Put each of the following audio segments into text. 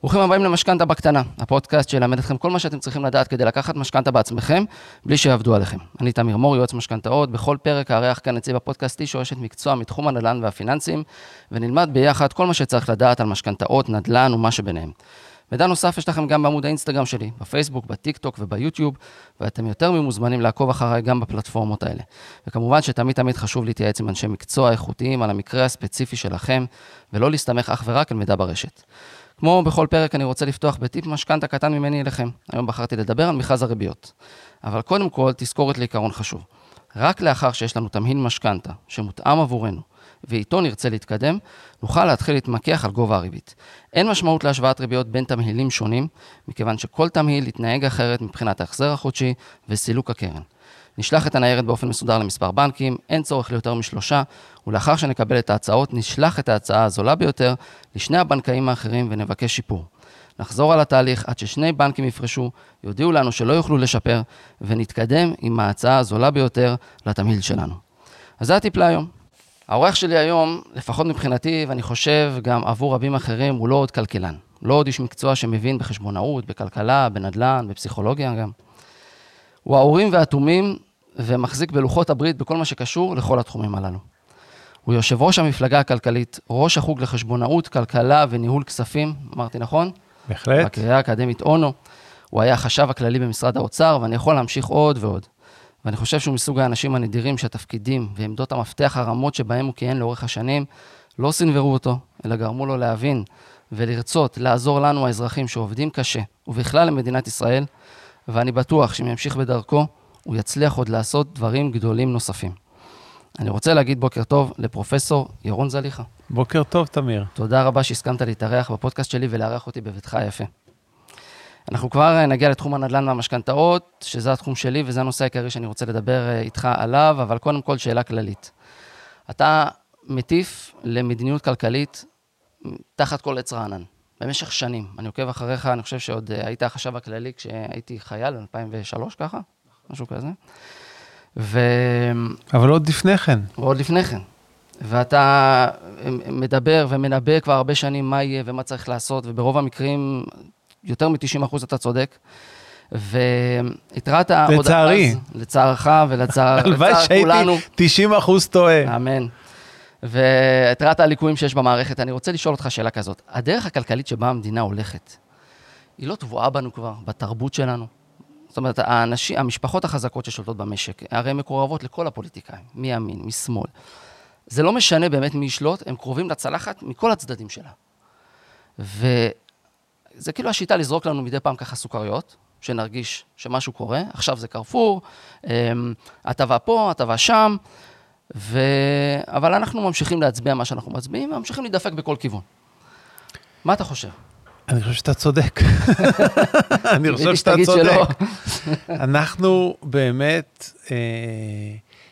ברוכים הבאים למשכנתה בקטנה, הפודקאסט שילמד אתכם כל מה שאתם צריכים לדעת כדי לקחת משכנתה בעצמכם, בלי שיעבדו עליכם. אני תמיר מור, יועץ משכנתאות, בכל פרק הארח כאן נציב הפודקאסט איש או מקצוע מתחום הנדל"ן והפיננסים, ונלמד ביחד כל מה שצריך לדעת על משכנתאות, נדל"ן ומה שביניהם. מידע נוסף יש לכם גם בעמוד האינסטגרם שלי, בפייסבוק, בטיק טוק וביוטיוב, ואתם יותר ממוזמנים לעקוב אחריי גם בפלטפורמות האלה. וכמובן שתמיד תמיד חשוב להתייעץ עם אנשי מקצוע איכותיים על המקרה הספציפי שלכם, ולא להסתמך אך ורק על מידע ברשת. כמו בכל פרק, אני רוצה לפתוח בטיפ משכנתה קטן ממני אליכם. היום בחרתי לדבר על מכרז הריביות. אבל קודם כל, תזכורת לעיקרון חשוב. רק לאחר שיש לנו תמהיל משכנתה שמותאם עבורנו, ואיתו נרצה להתקדם, נוכל להתחיל להתמקח על גובה הריבית. אין משמעות להשוואת ריביות בין תמהילים שונים, מכיוון שכל תמהיל יתנהג אחרת מבחינת ההחזר החודשי וסילוק הקרן. נשלח את הניירת באופן מסודר למספר בנקים, אין צורך ליותר משלושה, ולאחר שנקבל את ההצעות, נשלח את ההצעה הזולה ביותר לשני הבנקאים האחרים ונבקש שיפור. נחזור על התהליך עד ששני בנקים יפרשו, יודיעו לנו שלא יוכלו לשפר, ונתקדם עם ההצעה הזולה ביותר לתמהיל שלנו. אז זה הטיפ להיום. האורח שלי היום, לפחות מבחינתי, ואני חושב גם עבור רבים אחרים, הוא לא עוד כלכלן. לא עוד איש מקצוע שמבין בחשבונאות, בכלכלה, בנדל"ן, בפסיכולוגיה גם. הוא האורים והתומים ומחזיק בלוחות הברית בכל מה שקשור לכל התחומים הללו. הוא יושב ראש המפלגה הכלכלית, ראש החוג לחשבונאות, כלכלה וניהול כספים, אמרתי נכון? בהחלט. בקריאה האקדמית אונו. הוא היה החשב הכללי במשרד האוצר, ואני יכול להמשיך עוד ועוד. ואני חושב שהוא מסוג האנשים הנדירים שהתפקידים ועמדות המפתח הרמות שבהם הוא כיהן לאורך השנים, לא סנוורו אותו, אלא גרמו לו להבין ולרצות לעזור לנו, האזרחים שעובדים קשה, ובכלל למדינת ישראל, ואני בטוח שאם ימשיך בדרכו, הוא יצליח עוד לעשות דברים גדולים נוספים. אני רוצה להגיד בוקר טוב לפרופסור ירון זליכה. בוקר טוב, תמיר. תודה רבה שהסכמת להתארח בפודקאסט שלי ולארח אותי בביתך היפה. אנחנו כבר נגיע לתחום הנדל"ן והמשכנתאות, שזה התחום שלי וזה הנושא העיקרי שאני רוצה לדבר אה, איתך עליו, אבל קודם כל שאלה כללית. אתה מטיף למדיניות כלכלית תחת כל עץ רענן, במשך שנים. אני עוקב אחריך, אני חושב שעוד אה, היית החשב הכללי כשהייתי חייל, 2003 ככה, משהו כזה. ו... אבל עוד לפני כן. ועוד לפני כן. ואתה מדבר ומנבא כבר הרבה שנים מה יהיה ומה צריך לעשות, וברוב המקרים, יותר מ-90% אתה צודק. והתרעת עוד אז, לצערי. לצערך ולצער הלוואי לצער כולנו. שהייתי 90 אחוז טועה. אמן. והתרעת על ליקויים שיש במערכת. אני רוצה לשאול אותך שאלה כזאת. הדרך הכלכלית שבה המדינה הולכת, היא לא טבועה בנו כבר, בתרבות שלנו? זאת אומרת, האנשים, המשפחות החזקות ששולטות במשק, הרי הן מקורבות לכל הפוליטיקאים, מימין, משמאל. זה לא משנה באמת מי ישלוט, הם קרובים לצלחת מכל הצדדים שלה. וזה כאילו השיטה לזרוק לנו מדי פעם ככה סוכריות, שנרגיש שמשהו קורה, עכשיו זה קרפור, אמ, הטבה פה, הטבה שם, ו... אבל אנחנו ממשיכים להצביע מה שאנחנו מצביעים, וממשיכים להידפק בכל כיוון. מה אתה חושב? אני חושב שאתה צודק. אני חושב שאתה. צודק. אנחנו באמת אה,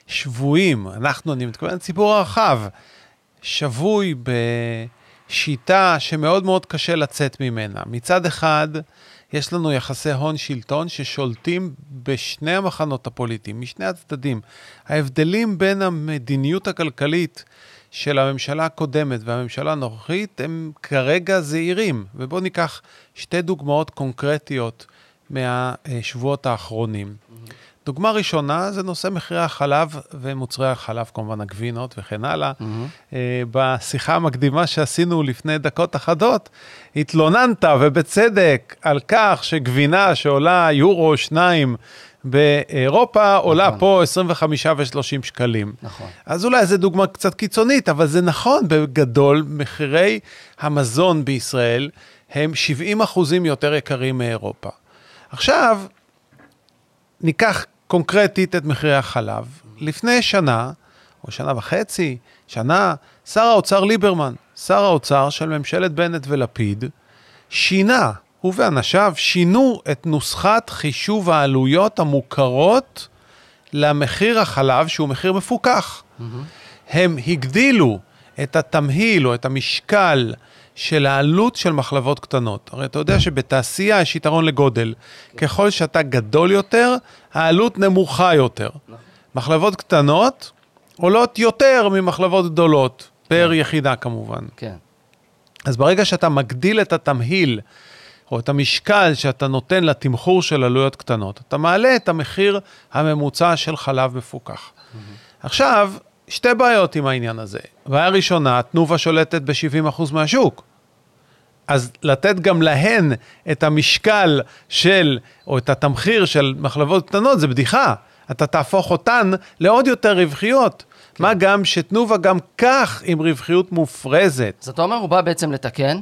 שבויים, אנחנו, אני מתכוון לציבור הרחב, שבוי בשיטה שמאוד מאוד קשה לצאת ממנה. מצד אחד, יש לנו יחסי הון-שלטון ששולטים בשני המחנות הפוליטיים, משני הצדדים. ההבדלים בין המדיניות הכלכלית של הממשלה הקודמת והממשלה הנוכחית הם כרגע זהירים. ובואו ניקח שתי דוגמאות קונקרטיות מהשבועות האחרונים. דוגמה ראשונה זה נושא מחירי החלב ומוצרי החלב, כמובן הגבינות וכן הלאה. אה, בשיחה המקדימה שעשינו לפני דקות אחדות, התלוננת, ובצדק, על כך שגבינה שעולה יורו או שניים באירופה, עולה נכון. פה 25 ו-30 שקלים. נכון. אז אולי זו דוגמה קצת קיצונית, אבל זה נכון, בגדול, מחירי המזון בישראל הם 70 אחוזים יותר יקרים מאירופה. עכשיו, ניקח קונקרטית את מחירי החלב. לפני שנה, או שנה וחצי, שנה, שר האוצר ליברמן, שר האוצר של ממשלת בנט ולפיד, שינה, הוא ואנשיו שינו את נוסחת חישוב העלויות המוכרות למחיר החלב, שהוא מחיר מפוקח. הם הגדילו את התמהיל או את המשקל של העלות של מחלבות קטנות. הרי אתה יודע שבתעשייה יש יתרון לגודל. ככל שאתה גדול יותר, העלות נמוכה יותר. מחלבות קטנות עולות יותר ממחלבות גדולות, פר יחידה כמובן. כן. אז ברגע שאתה מגדיל את התמהיל, או את המשקל שאתה נותן לתמחור של עלויות קטנות, אתה מעלה את המחיר הממוצע של חלב מפוקח. עכשיו, שתי בעיות עם העניין הזה. בעיה ראשונה, תנובה שולטת ב-70% מהשוק. אז לתת גם להן את המשקל של, או את התמחיר של מחלבות קטנות, זה בדיחה. אתה תהפוך אותן לעוד יותר רווחיות. כן. מה גם שתנובה גם כך עם רווחיות מופרזת. אז אתה אומר, הוא בא בעצם לתקן.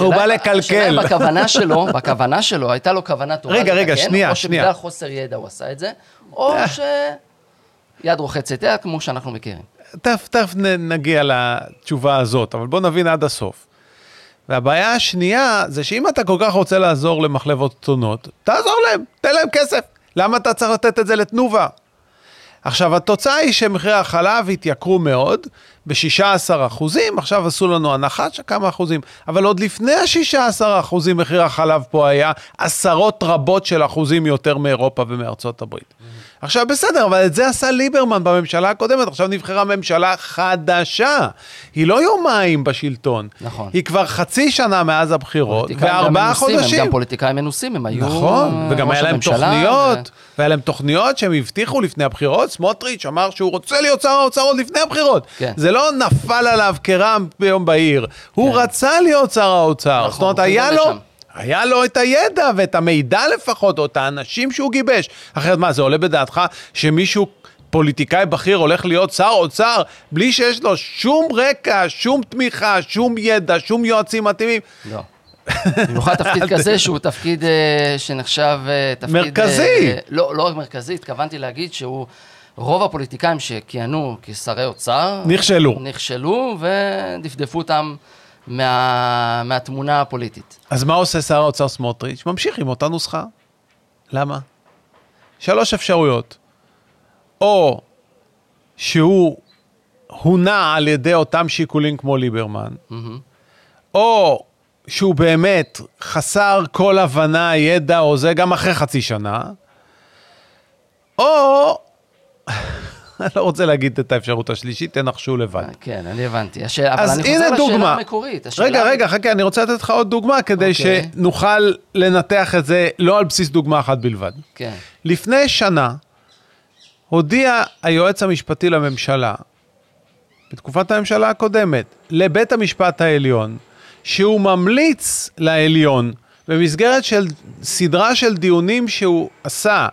הוא בא לקלקל. השאלה אם בכוונה שלו, בכוונה שלו, הייתה לו כוונה טובה רגע, רגע, שנייה, או שנייה. שבגלל חוסר ידע הוא עשה את זה, או אה. שיד רוחצת יד, כמו שאנחנו מכירים. תכף, נגיע לתשובה הזאת, אבל בוא נבין עד הסוף. והבעיה השנייה זה שאם אתה כל כך רוצה לעזור למחלבות קטנות, תעזור להם, תן להם כסף. למה אתה צריך לתת את זה לתנובה? עכשיו, התוצאה היא שמחירי החלב התייקרו מאוד, ב-16 אחוזים, עכשיו עשו לנו הנחה של כמה אחוזים, אבל עוד לפני ה-16 אחוזים מחיר החלב פה היה עשרות רבות של אחוזים יותר מאירופה ומארצות הברית. עכשיו, בסדר, אבל את זה עשה ליברמן בממשלה הקודמת, עכשיו נבחרה ממשלה חדשה. היא לא יומיים בשלטון. נכון. היא כבר חצי שנה מאז הבחירות, וארבעה חודשים. הם גם פוליטיקאים מנוסים, הם היו נכון, וגם היה להם תוכניות, ו- והיה להם תוכניות שהם הבטיחו לפני הבחירות. סמוטריץ' אמר שהוא רוצה להיות שר האוצר עוד לפני הבחירות. כן. זה לא נפל עליו כרעם ביום בהיר. הוא כן. רצה להיות שר האוצר. נכון, זאת אומרת, היה לו... לשם. היה לו את הידע ואת המידע לפחות, או את האנשים שהוא גיבש. אחרת מה, זה עולה בדעתך שמישהו, פוליטיקאי בכיר, הולך להיות שר אוצר בלי שיש לו שום רקע, שום תמיכה, שום ידע, שום יועצים מתאימים? לא. במיוחד תפקיד כזה שהוא תפקיד אה, שנחשב אה, תפקיד... מרכזי. אה, לא, לא רק מרכזי, התכוונתי להגיד שהוא, רוב הפוליטיקאים שכיהנו כשרי אוצר... נכשלו. נכשלו ודפדפו אותם מה, מהתמונה הפוליטית. אז מה עושה שר האוצר סמוטריץ'? ממשיך עם אותה נוסחה. למה? שלוש אפשרויות. או שהוא הונע על ידי אותם שיקולים כמו ליברמן, מהמם. או שהוא באמת חסר כל הבנה, ידע, או זה גם אחרי חצי שנה, או, לא רוצה להגיד את האפשרות השלישית, תנחשו לבד. כן, אני הבנתי. הש... אבל אני חוזר לשאלה דוגמה. המקורית. השאלה... רגע, רגע, חכה, אני רוצה לתת לך עוד דוגמה כדי אוקיי. שנוכל לנתח את זה לא על בסיס דוגמה אחת בלבד. כן. לפני שנה הודיע היועץ המשפטי לממשלה, בתקופת הממשלה הקודמת, לבית המשפט העליון, שהוא ממליץ לעליון, במסגרת של סדרה של דיונים שהוא עשה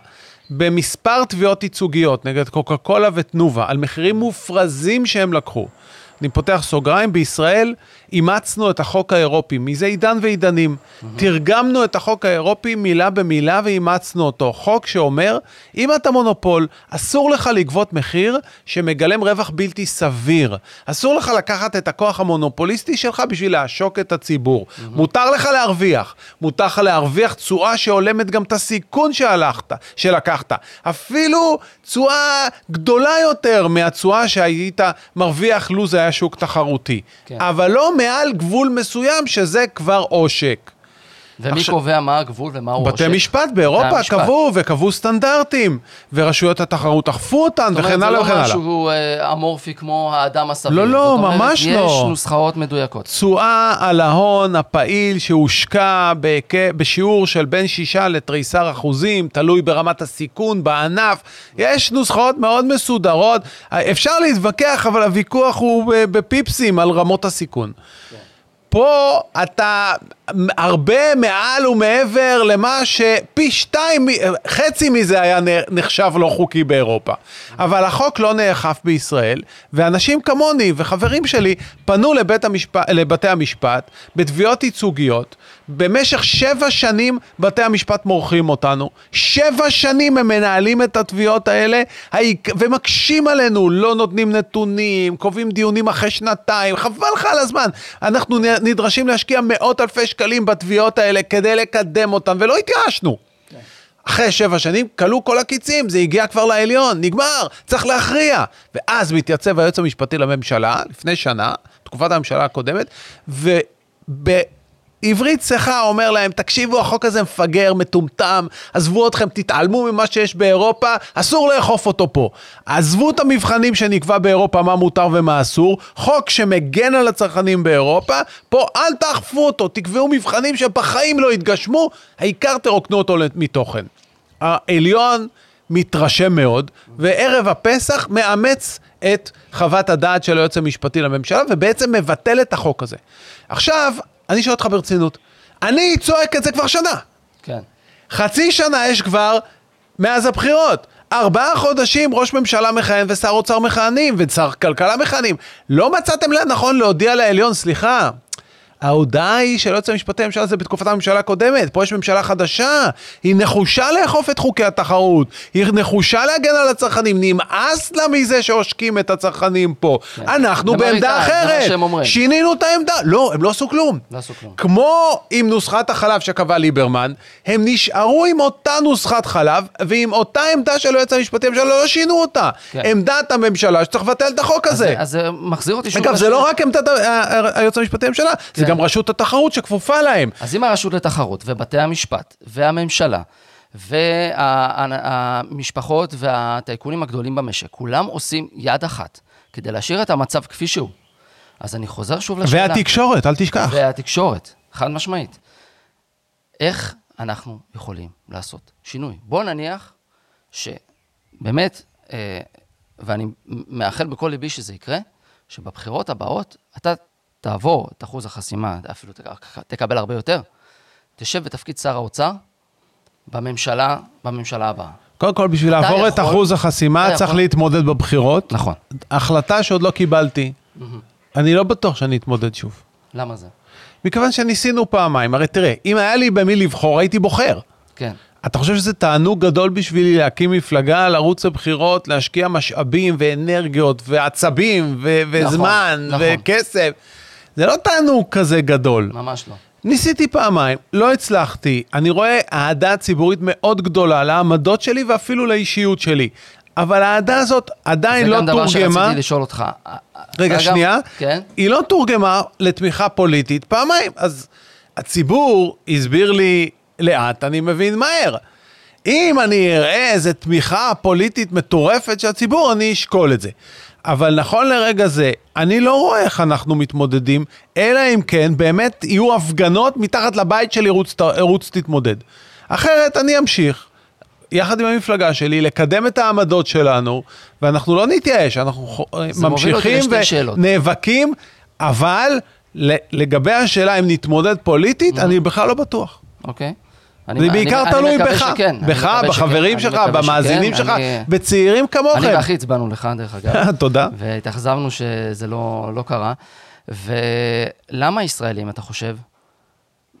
במספר תביעות ייצוגיות נגד קוקה קולה ותנובה, על מחירים מופרזים שהם לקחו. אני פותח סוגריים, בישראל אימצנו את החוק האירופי, מזה עידן ועידנים. תרגמנו את החוק האירופי מילה במילה ואימצנו אותו. חוק שאומר, אם אתה מונופול, אסור לך לגבות מחיר שמגלם רווח בלתי סביר. אסור לך לקחת את הכוח המונופוליסטי שלך בשביל לעשוק את הציבור. מותר לך להרוויח. מותר לך להרוויח תשואה שהולמת גם את הסיכון שהלכת, שלקחת. אפילו תשואה גדולה יותר מהתשואה שהיית מרוויח לו זה היה שוק תחרותי. כן. אבל לא מעל גבול מסוים שזה כבר עושק. ומי עכשיו- קובע מה הגבול ומה הוא בתי עושק? משפט באירופה המשפט. קבעו וקבעו סטנדרטים, ורשויות התחרות אכפו אותן זאת אומרת, וכן הלאה וכן זה לא הלאה. משהו אה, אמורפי כמו האדם הסביר. לא, לא, זאת אומרת, ממש לא. יש נוסחאות מדויקות. תשואה על ההון הפעיל שהושקע בהיקף- בשיעור של בין 6 לתריסר אחוזים, תלוי ברמת הסיכון בענף. יש נוסחאות מאוד מסודרות. אפשר להתווכח, אבל הוויכוח הוא ב- בפיפסים על רמות הסיכון. פה אתה הרבה מעל ומעבר למה שפי שתיים, חצי מזה היה נחשב לא חוקי באירופה. אבל החוק לא נאכף בישראל, ואנשים כמוני וחברים שלי פנו לבית המשפט, לבתי המשפט בתביעות ייצוגיות. במשך שבע שנים בתי המשפט מורחים אותנו. שבע שנים הם מנהלים את התביעות האלה ומקשים עלינו, לא נותנים נתונים, קובעים דיונים אחרי שנתיים, חבל לך על הזמן. אנחנו נדרשים להשקיע מאות אלפי שקלים בתביעות האלה כדי לקדם אותן, ולא התייאשנו. אחרי שבע שנים כלו כל הקיצים, זה הגיע כבר לעליון, נגמר, צריך להכריע. ואז מתייצב היועץ המשפטי לממשלה, לפני שנה, תקופת הממשלה הקודמת, עברית צחה אומר להם, תקשיבו, החוק הזה מפגר, מטומטם, עזבו אתכם, תתעלמו ממה שיש באירופה, אסור לאכוף אותו פה. עזבו את המבחנים שנקבע באירופה, מה מותר ומה אסור, חוק שמגן על הצרכנים באירופה, פה אל תאכפו אותו, תקבעו מבחנים שבחיים לא יתגשמו, העיקר תרוקנו אותו מתוכן. העליון מתרשם מאוד, וערב הפסח מאמץ את חוות הדעת של היועץ המשפטי לממשלה, ובעצם מבטל את החוק הזה. עכשיו, אני שואל אותך ברצינות, אני צועק את זה כבר שנה. כן. חצי שנה יש כבר מאז הבחירות. ארבעה חודשים ראש ממשלה מכהן ושר אוצר מכהנים ושר כלכלה מכהנים. לא מצאתם לנכון להודיע לעליון, סליחה, ההודעה היא של היועץ המשפטי לממשלה זה בתקופת הממשלה הקודמת, פה יש ממשלה חדשה, היא נחושה לאכוף את חוקי התחרות, היא נחושה להגן על הצרכנים, נמאס לה מזה שעושקים את הצרכנים פה. כן. אנחנו בעמדה אחרת, שינינו את העמדה, לא, הם לא עשו כלום. לא עשו כלום. כמו עם נוסחת החלב שקבע ליברמן, הם נשארו עם אותה נוסחת חלב, ועם אותה עמדה של היועץ המשפטי לממשלה, לא שינו אותה. כן. עמדת הממשלה שצריך לבטל את החוק הזה. אז זה מחזיר אותי שוב... אגב, זה לא רק עמדת היועץ המשפטי לממשלה. זה גם רשות התחרות שכפופה להם. אז אם הרשות לתחרות ובתי המשפט והממשלה והמשפחות והטייקונים הגדולים במשק, כולם עושים יד אחת כדי להשאיר את המצב כפי שהוא. אז אני חוזר שוב לשאלה. והתקשורת, אל תשכח. והתקשורת, חד משמעית. איך אנחנו יכולים לעשות שינוי? בוא נניח שבאמת, אה, ואני מאחל בכל ליבי שזה יקרה, שבבחירות הבאות אתה תעבור את אחוז החסימה, אפילו תקבל הרבה יותר, תשב בתפקיד שר האוצר בממשלה, בממשלה הבאה. קודם כל, בשביל לעבור יכול, את אחוז החסימה, צריך יכול... להתמודד בבחירות. נכון. החלטה שעוד לא קיבלתי. Mm-hmm. אני לא בטוח שאני אתמודד שוב. למה זה? מכיוון שניסינו פעמיים. הרי תראה, אם היה לי במי לבחור, הייתי בוחר. כן. אתה חושב שזה תענוג גדול בשבילי להקים מפלגה, לרוץ לבחירות, להשקיע משאבים ואנרגיות ועצבים ו- נכון, וזמן נכון. וכסף? זה לא תענוג כזה גדול. ממש לא. ניסיתי פעמיים, לא הצלחתי. אני רואה אהדה ציבורית מאוד גדולה לעמדות שלי ואפילו לאישיות שלי. אבל האהדה הזאת עדיין לא תורגמה... זה גם דבר שרציתי לשאול אותך. רגע, רגע שנייה. כן? היא לא תורגמה לתמיכה פוליטית פעמיים. אז הציבור הסביר לי לאט, אני מבין מהר. אם אני אראה איזה תמיכה פוליטית מטורפת של הציבור, אני אשקול את זה. אבל נכון לרגע זה, אני לא רואה איך אנחנו מתמודדים, אלא אם כן באמת יהיו הפגנות מתחת לבית שלי, רוץ, רוץ תתמודד. אחרת אני אמשיך, יחד עם המפלגה שלי, לקדם את העמדות שלנו, ואנחנו לא נתייאש, אנחנו ממשיכים ונאבקים, אבל לגבי השאלה אם נתמודד פוליטית, mm-hmm. אני בכלל לא בטוח. אוקיי. Okay. זה בעיקר תלוי בך, בך, בחברים שלך, במאזינים שלך, בצעירים כמוכם. אני ואחי הצבענו לך, דרך אגב. תודה. והתאכזבנו שזה לא, לא קרה. ולמה ישראלים, אתה חושב?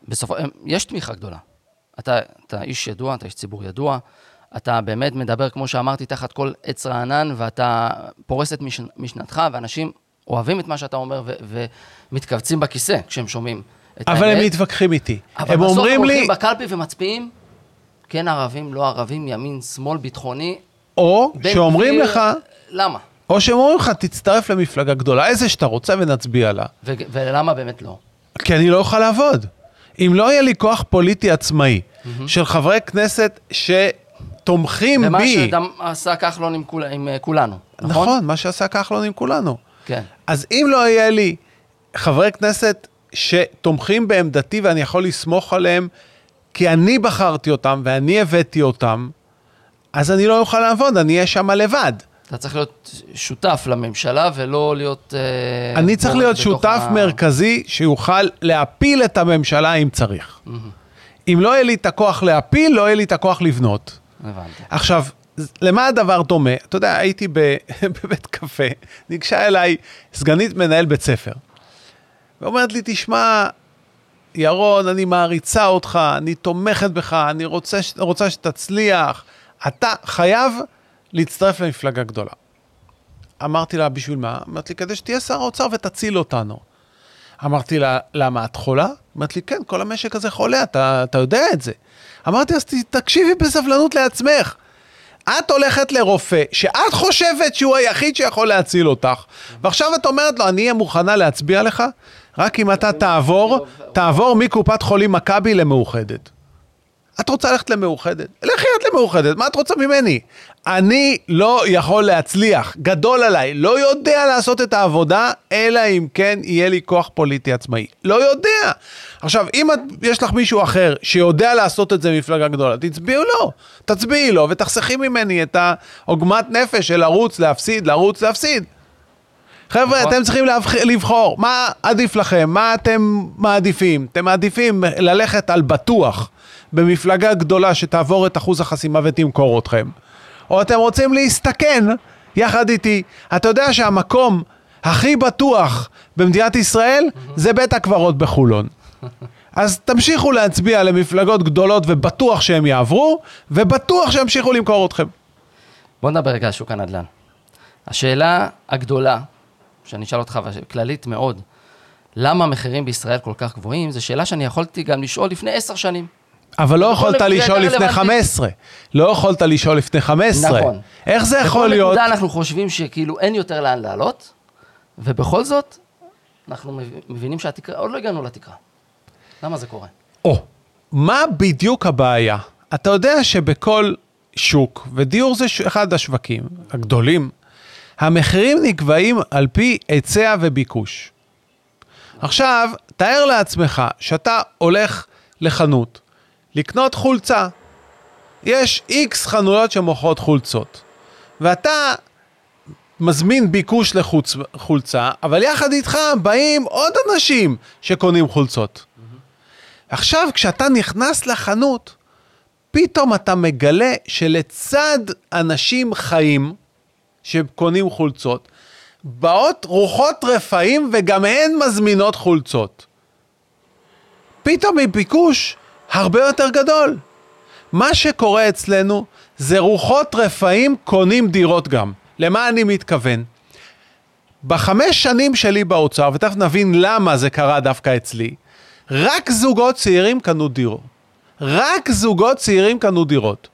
בסופו, יש תמיכה גדולה. אתה, אתה איש ידוע, אתה איש ציבור ידוע, אתה באמת מדבר, כמו שאמרתי, תחת כל עץ רענן, ואתה פורס את משנתך, ואנשים אוהבים את מה שאתה אומר ומתכווצים בכיסא כשהם שומעים. אבל הם מתווכחים איתי. הם אומרים לי... אבל בסוף הולכים בקלפי ומצביעים, כן ערבים, לא ערבים, ימין, שמאל, ביטחוני. או שאומרים גביר, לך... למה? או שהם אומרים לך, תצטרף למפלגה גדולה, איזה שאתה רוצה ונצביע לה. ו- ולמה באמת לא? כי אני לא אוכל לעבוד. אם לא יהיה לי כוח פוליטי עצמאי, mm-hmm. של חברי כנסת שתומכים ומה בי... ומה שגם עשה כחלון עם, כול, עם uh, כולנו, נכון? נכון, מה שעשה כחלון עם כולנו. כן. אז אם לא יהיה לי חברי כנסת שתומכים בעמדתי ואני יכול לסמוך עליהם, כי אני בחרתי אותם ואני הבאתי אותם, אז אני לא אוכל לעבוד, אני אהיה שם לבד. אתה צריך להיות שותף לממשלה ולא להיות... אה, אני צריך להיות שותף ה... מרכזי שיוכל להפיל את הממשלה אם צריך. Mm-hmm. אם לא יהיה לי את הכוח להפיל, לא יהיה לי את הכוח לבנות. הבנתי. עכשיו, למה הדבר דומה? אתה יודע, הייתי בבית קפה, ניגשה אליי סגנית מנהל בית ספר. ואומרת לי, תשמע, ירון, אני מעריצה אותך, אני תומכת בך, אני רוצה, רוצה שתצליח, אתה חייב להצטרף למפלגה גדולה. אמרתי לה, בשביל מה? אמרת לי, כדי שתהיה שר האוצר ותציל אותנו. אמרתי לה, למה, את חולה? אמרת לי, כן, כל המשק הזה חולה, אתה, אתה יודע את זה. אמרתי, אז תקשיבי בסבלנות לעצמך. את הולכת לרופא שאת חושבת שהוא היחיד שיכול להציל אותך, ועכשיו את אומרת לו, אני אהיה מוכנה להצביע לך? רק אם אתה תעבור, תעבור מקופת חולים מכבי למאוחדת. את רוצה ללכת למאוחדת? לכי את למאוחדת, מה את רוצה ממני? אני לא יכול להצליח, גדול עליי, לא יודע לעשות את העבודה, אלא אם כן יהיה לי כוח פוליטי עצמאי. לא יודע. עכשיו, אם את, יש לך מישהו אחר שיודע לעשות את זה במפלגה גדולה, תצביעו לו, תצביעי לו ותחסכי ממני את העוגמת נפש של לרוץ, להפסיד, לרוץ, להפסיד. חבר'ה, נכון. אתם צריכים. לבחור, מה עדיף לכם? מה אתם מעדיפים? אתם מעדיפים ללכת על בטוח במפלגה גדולה שתעבור את אחוז החסימה ותמכור אתכם, או אתם רוצים להסתכן יחד איתי. אתה יודע שהמקום הכי בטוח במדינת ישראל זה בית הקברות בחולון. אז תמשיכו להצביע למפלגות גדולות ובטוח שהם יעברו, ובטוח שימשיכו למכור אתכם. בוא נדבר רגע על שוק הנדל"ן. השאלה הגדולה, שאני אשאל אותך, כללית מאוד, למה המחירים בישראל כל כך גבוהים, זו שאלה שאני יכולתי גם לשאול לפני עשר שנים. אבל לא בכל יכולת לשאול לפני רלוונטית. 15. לא יכולת לשאול לפני 15. נכון. איך זה יכול בכל להיות? נקודה אנחנו חושבים שכאילו אין יותר לאן לעלות, ובכל זאת, אנחנו מב- מבינים שהתקרה, עוד לא הגענו לתקרה. למה זה קורה? או, מה בדיוק הבעיה? אתה יודע שבכל שוק, ודיור זה אחד השווקים הגדולים, המחירים נקבעים על פי היצע וביקוש. עכשיו, תאר לעצמך שאתה הולך לחנות לקנות חולצה. יש איקס חנויות שמוכרות חולצות, ואתה מזמין ביקוש לחולצה, אבל יחד איתך באים עוד אנשים שקונים חולצות. עכשיו, כשאתה נכנס לחנות, פתאום אתה מגלה שלצד אנשים חיים שקונים חולצות, באות רוחות רפאים וגם הן מזמינות חולצות. פתאום מביקוש הרבה יותר גדול. מה שקורה אצלנו זה רוחות רפאים קונים דירות גם. למה אני מתכוון? בחמש שנים שלי באוצר, ותכף נבין למה זה קרה דווקא אצלי, רק זוגות צעירים קנו דירות. רק זוגות צעירים קנו דירות.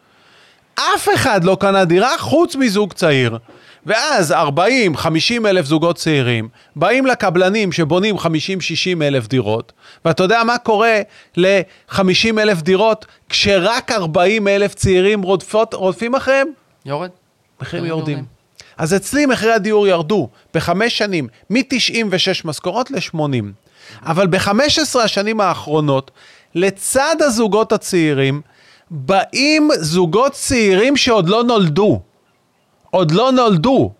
אף אחד לא קנה דירה חוץ מזוג צעיר. ואז 40, 50 אלף זוגות צעירים באים לקבלנים שבונים 50, 60 אלף דירות, ואתה יודע מה קורה ל-50 אלף דירות כשרק 40 אלף צעירים רודפות, רודפים אחריהם? יורד? מחירים מחירים יורדים. יורדים. אז אצלי מחירי הדיור ירדו בחמש שנים מ-96 משכורות ל-80. אבל ב-15 השנים האחרונות, לצד הזוגות הצעירים, באים זוגות צעירים שעוד לא נולדו. עוד לא נולדו.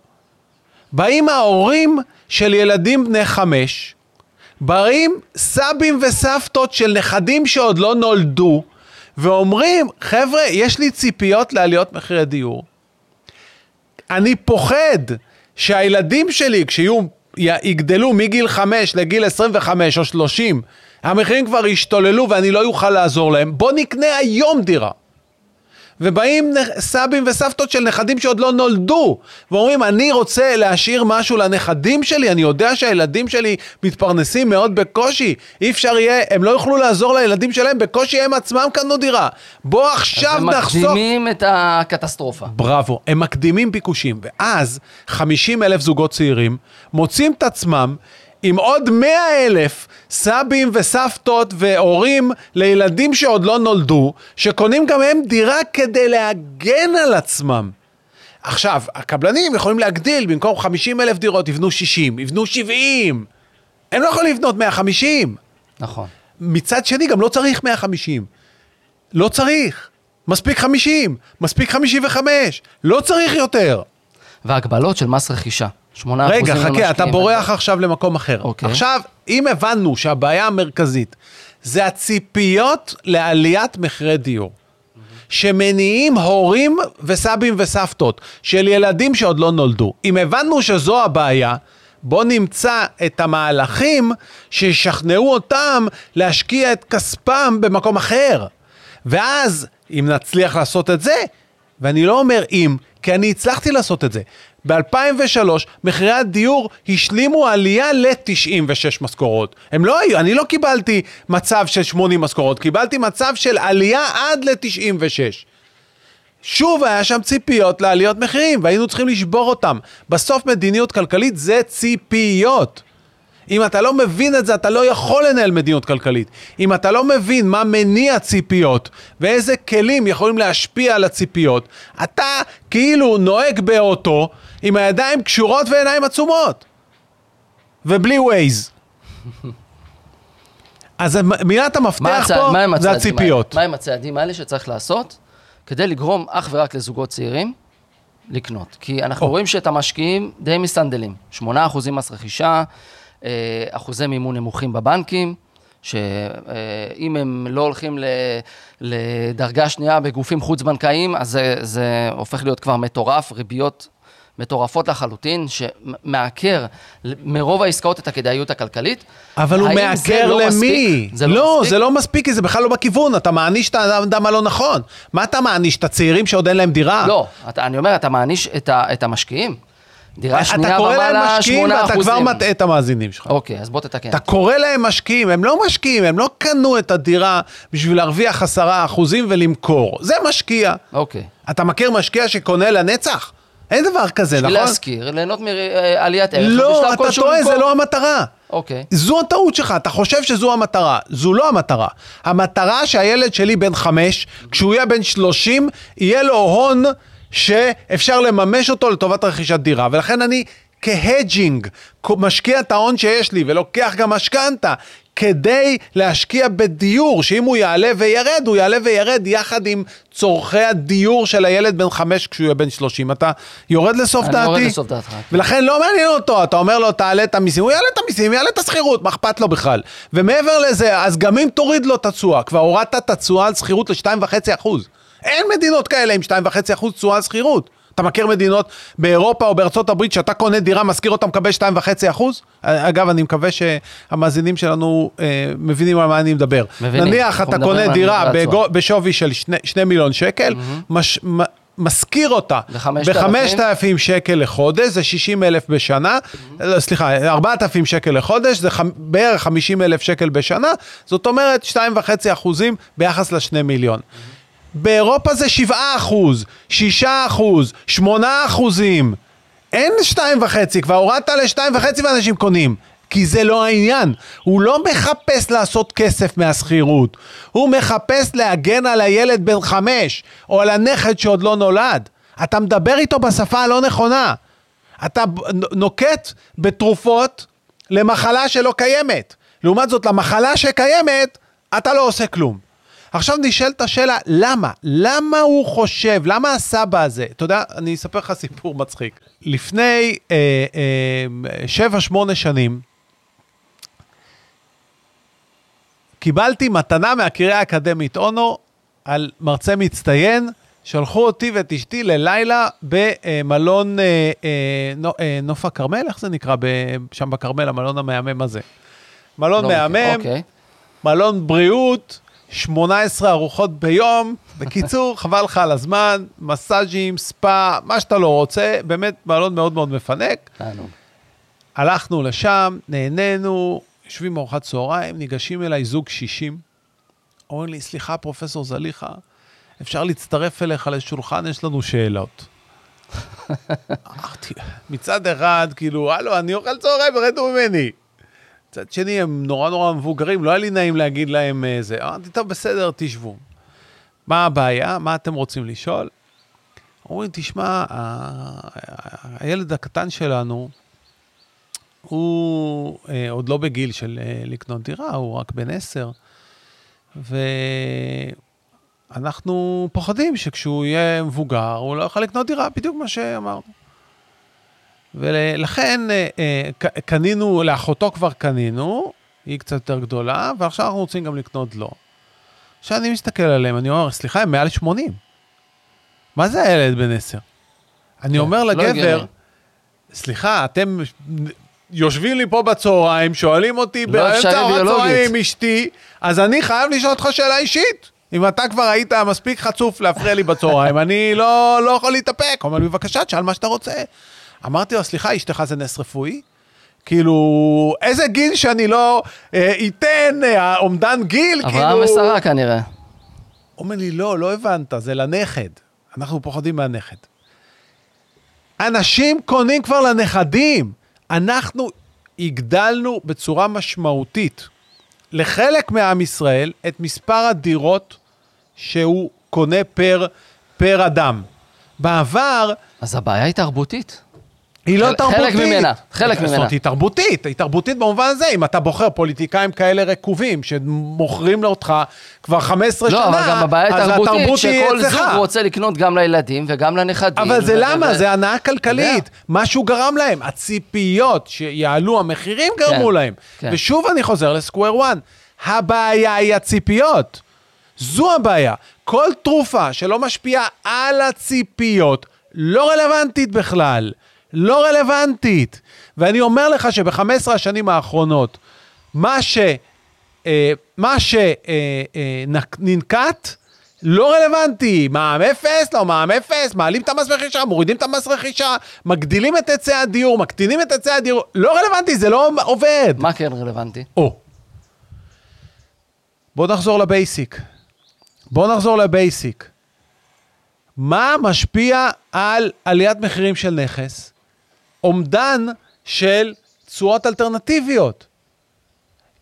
באים ההורים של ילדים בני חמש, באים סבים וסבתות של נכדים שעוד לא נולדו, ואומרים, חבר'ה, יש לי ציפיות לעליות מחירי דיור. אני פוחד שהילדים שלי, כשיהיו, יגדלו מגיל 5 לגיל 25 או 30, המחירים כבר ישתוללו ואני לא אוכל לעזור להם, בוא נקנה היום דירה. ובאים סבים וסבתות של נכדים שעוד לא נולדו, ואומרים, אני רוצה להשאיר משהו לנכדים שלי, אני יודע שהילדים שלי מתפרנסים מאוד בקושי, אי אפשר יהיה, הם לא יוכלו לעזור לילדים שלהם, בקושי הם עצמם קנו דירה. בוא עכשיו הם נחסוך... מקדימים את הקטסטרופה. בראבו, הם מקדימים ביקושים, ואז 50 אלף זוגות צעירים מוצאים את עצמם עם עוד 100 אלף סבים וסבתות והורים לילדים שעוד לא נולדו, שקונים גם הם דירה כדי להגן על עצמם. עכשיו, הקבלנים יכולים להגדיל, במקום 50 אלף דירות יבנו 60, יבנו 70. הם לא יכולים לבנות 150. נכון. מצד שני, גם לא צריך 150. לא צריך. מספיק 50, מספיק 55, לא צריך יותר. והגבלות של מס רכישה. 8% רגע, חכה, למשקיעים. אתה בורח עכשיו למקום אחר. אוקיי. עכשיו, אם הבנו שהבעיה המרכזית זה הציפיות לעליית מחירי דיור, שמניעים הורים וסבים וסבתות של ילדים שעוד לא נולדו, אם הבנו שזו הבעיה, בוא נמצא את המהלכים שישכנעו אותם להשקיע את כספם במקום אחר. ואז, אם נצליח לעשות את זה, ואני לא אומר אם, כי אני הצלחתי לעשות את זה. ב-2003 מחירי הדיור השלימו עלייה ל-96 משכורות. הם לא היו, אני לא קיבלתי מצב של 80 משכורות, קיבלתי מצב של עלייה עד ל-96. שוב היה שם ציפיות לעליות מחירים, והיינו צריכים לשבור אותם. בסוף מדיניות כלכלית זה ציפיות. אם אתה לא מבין את זה, אתה לא יכול לנהל מדיניות כלכלית. אם אתה לא מבין מה מניע ציפיות ואיזה כלים יכולים להשפיע על הציפיות, אתה כאילו נוהג באוטו עם הידיים קשורות ועיניים עצומות. ובלי ווייז. אז מילת המפתח הצע- פה מה זה הצעדים הציפיות. האלה? מה הצעדים האלה שצריך לעשות כדי לגרום אך ורק לזוגות צעירים לקנות? כי אנחנו או. רואים שאת המשקיעים די מסנדלים. 8% מס רכישה, אה, אחוזי מימון נמוכים בבנקים, שאם הם לא הולכים לדרגה שנייה בגופים חוץ-בנקאיים, אז זה, זה הופך להיות כבר מטורף, ריביות מטורפות לחלוטין, שמעקר מרוב העסקאות את הכדאיות הכלכלית. אבל הוא מעקר לא למי? מספיק? זה לא, מספיק? זה לא מספיק, כי זה בכלל לא בכיוון, אתה מעניש את האדם הלא נכון. מה אתה מעניש? את הצעירים שעוד אין להם דירה? לא, אתה, אני אומר, אתה מעניש את, ה, את המשקיעים. דירה אתה שנייה קורא להם ומעלה, משקיעים 8 ואתה כבר. מטעה את המאזינים שלך. אוקיי, אז בוא תתקן. אתה קורא להם משקיעים, הם לא משקיעים, הם לא קנו את הדירה בשביל להרוויח עשרה אחוזים ולמכור. זה משקיע. אוקיי. אתה מכיר משקיע שקונה לנצח? אין דבר כזה, בשביל נכון? להשכיר, ליהנות מעליית ערך. לא, אתה טועה. זה לא המטרה. אוקיי. זו הטעות שלך, אתה חושב שזו המטרה. זו לא המטרה. המטרה שהילד שלי בן חמש, כשהוא יהיה בן שלושים, יהיה לו הון שאפשר לממש אותו לטובת רכישת דירה. ולכן אני כהדג'ינג משקיע את ההון שיש לי ולוקח גם משכנתה. כדי להשקיע בדיור, שאם הוא יעלה וירד, הוא יעלה וירד יחד עם צורכי הדיור של הילד בן חמש כשהוא יהיה בן שלושים. אתה יורד לסוף אני דעתי? יורד לסוף דעתך. ולכן לא מעניין אותו, אתה אומר לו, תעלה את המיסים, הוא יעלה את המיסים, יעלה את השכירות, מה אכפת לו בכלל? ומעבר לזה, אז גם אם תוריד לו את התשואה, כבר הורדת את התשואה על שכירות ל-2.5%. אין מדינות כאלה עם 2.5% תשואה על שכירות. אתה מכיר מדינות באירופה או בארצות הברית שאתה קונה דירה, משכיר אותה, מקבל 2.5%? אגב, אני מקווה שהמאזינים שלנו אה, מבינים על מה אני מדבר. מבינים. נניח אתה קונה דירה. בגו- בשווי של 2 מיליון שקל, מש- מ- משכיר אותה ב-5,000? ב-5,000 שקל לחודש, זה 60 אלף בשנה, לא, סליחה, 4,000 שקל לחודש, זה חמ- בערך 50 אלף שקל בשנה, זאת אומרת 2.5 אחוזים ביחס ל-2 מיליון. באירופה זה 7 אחוז, 6 אחוז, 8 אחוזים. אין 2.5, כבר הורדת ל-2.5 ואנשים קונים. כי זה לא העניין. הוא לא מחפש לעשות כסף מהשכירות. הוא מחפש להגן על הילד בן חמש, או על הנכד שעוד לא נולד. אתה מדבר איתו בשפה הלא נכונה. אתה נוקט בתרופות למחלה שלא קיימת. לעומת זאת, למחלה שקיימת, אתה לא עושה כלום. עכשיו נשאלת השאלה, למה? למה הוא חושב, למה הסבא הזה? אתה יודע, אני אספר לך סיפור מצחיק. לפני אה, אה, שבע, שמונה שנים, קיבלתי מתנה מהקריה האקדמית אונו על מרצה מצטיין, שלחו אותי ואת אשתי ללילה במלון אה, אה, נו- אה, נוף הכרמל, איך זה נקרא? שם בכרמל, המלון המהמם הזה. מלון לא. מהמם, אוקיי. מלון בריאות, 18 ארוחות ביום. בקיצור, חבל לך על הזמן, מסאז'ים, ספא, מה שאתה לא רוצה, באמת מלון מאוד מאוד מפנק. הלכנו לשם, נהנינו, יושבים בארוחת צהריים, ניגשים אליי זוג קשישים. אומרים לי, סליחה, פרופסור זליכה, אפשר להצטרף אליך לשולחן, יש לנו שאלות. אמרתי, מצד אחד, כאילו, הלו, אני אוכל צהריים, רדו ממני. מצד שני, הם נורא נורא מבוגרים, לא היה לי נעים להגיד להם אה, זה. אמרתי, טוב, בסדר, תשבו. מה הבעיה? מה אתם רוצים לשאול? אומרים, תשמע, ה- הילד הקטן שלנו, הוא אה, עוד לא בגיל של אה, לקנות דירה, הוא רק בן עשר, ואנחנו פוחדים שכשהוא יהיה מבוגר, הוא לא יוכל לקנות דירה, בדיוק מה שאמרנו. ולכן אה, אה, קנינו, לאחותו כבר קנינו, היא קצת יותר גדולה, ועכשיו אנחנו רוצים גם לקנות לו. עכשיו אני מסתכל עליהם, אני אומר, סליחה, הם מעל 80. מה זה הילד בן 10? אני כן, אומר לא לגבר. סליחה, אתם יושבים לי פה בצהריים, שואלים אותי לא באמצע אפשרי ארוחת ביולוגית. צהריים עם אשתי, אז אני חייב לשאול אותך שאלה אישית. אם אתה כבר היית מספיק חצוף להפריע לי בצהריים, אני לא, לא יכול להתאפק. הוא אומר לי, בבקשה, תשאל מה שאתה רוצה. אמרתי לו, סליחה, אשתך זה נס רפואי? כאילו, איזה גיל שאני לא אה, אתן אה, אומדן גיל, כאילו... אברהם ושרה כנראה. הוא אומר לי, לא, לא הבנת, זה לנכד. אנחנו פוחדים מהנכד. אנשים קונים כבר לנכדים. אנחנו, הגדלנו בצורה משמעותית לחלק מעם ישראל את מספר הדירות שהוא קונה פר, פר אדם. בעבר, אז הבעיה היא תרבותית. היא לא חלק תרבותית. ממנה, חלק זאת ממנה. אומרת, היא תרבותית, היא תרבותית במובן הזה, אם אתה בוחר פוליטיקאים כאלה רקובים, שמוכרים אותך כבר 15 שנה, לא, אבל גם הבעיה אז היא התרבות תרבותית, היא שכל אצלך. זוג רוצה לקנות גם לילדים וגם לנכדים. אבל זה למה? זה הנאה כלכלית. משהו גרם להם. הציפיות שיעלו המחירים גרמו כן, להם. כן. ושוב אני חוזר לסקוואר 1. הבעיה היא הציפיות. זו הבעיה. כל תרופה שלא משפיעה על הציפיות, לא רלוונטית בכלל. לא רלוונטית. ואני אומר לך שב-15 השנים האחרונות, מה ש... אה, מה שננקט לא רלוונטי. מע"מ אפס, לא מע"מ אפס, מעלים את המס רכישה, מורידים את המס רכישה, מגדילים את היצע הדיור, מקטינים את היצע הדיור, לא רלוונטי, זה לא עובד. מה כן רלוונטי? או. בוא נחזור לבייסיק. בוא נחזור לבייסיק. מה משפיע על עליית מחירים של נכס? אומדן של תשואות אלטרנטיביות.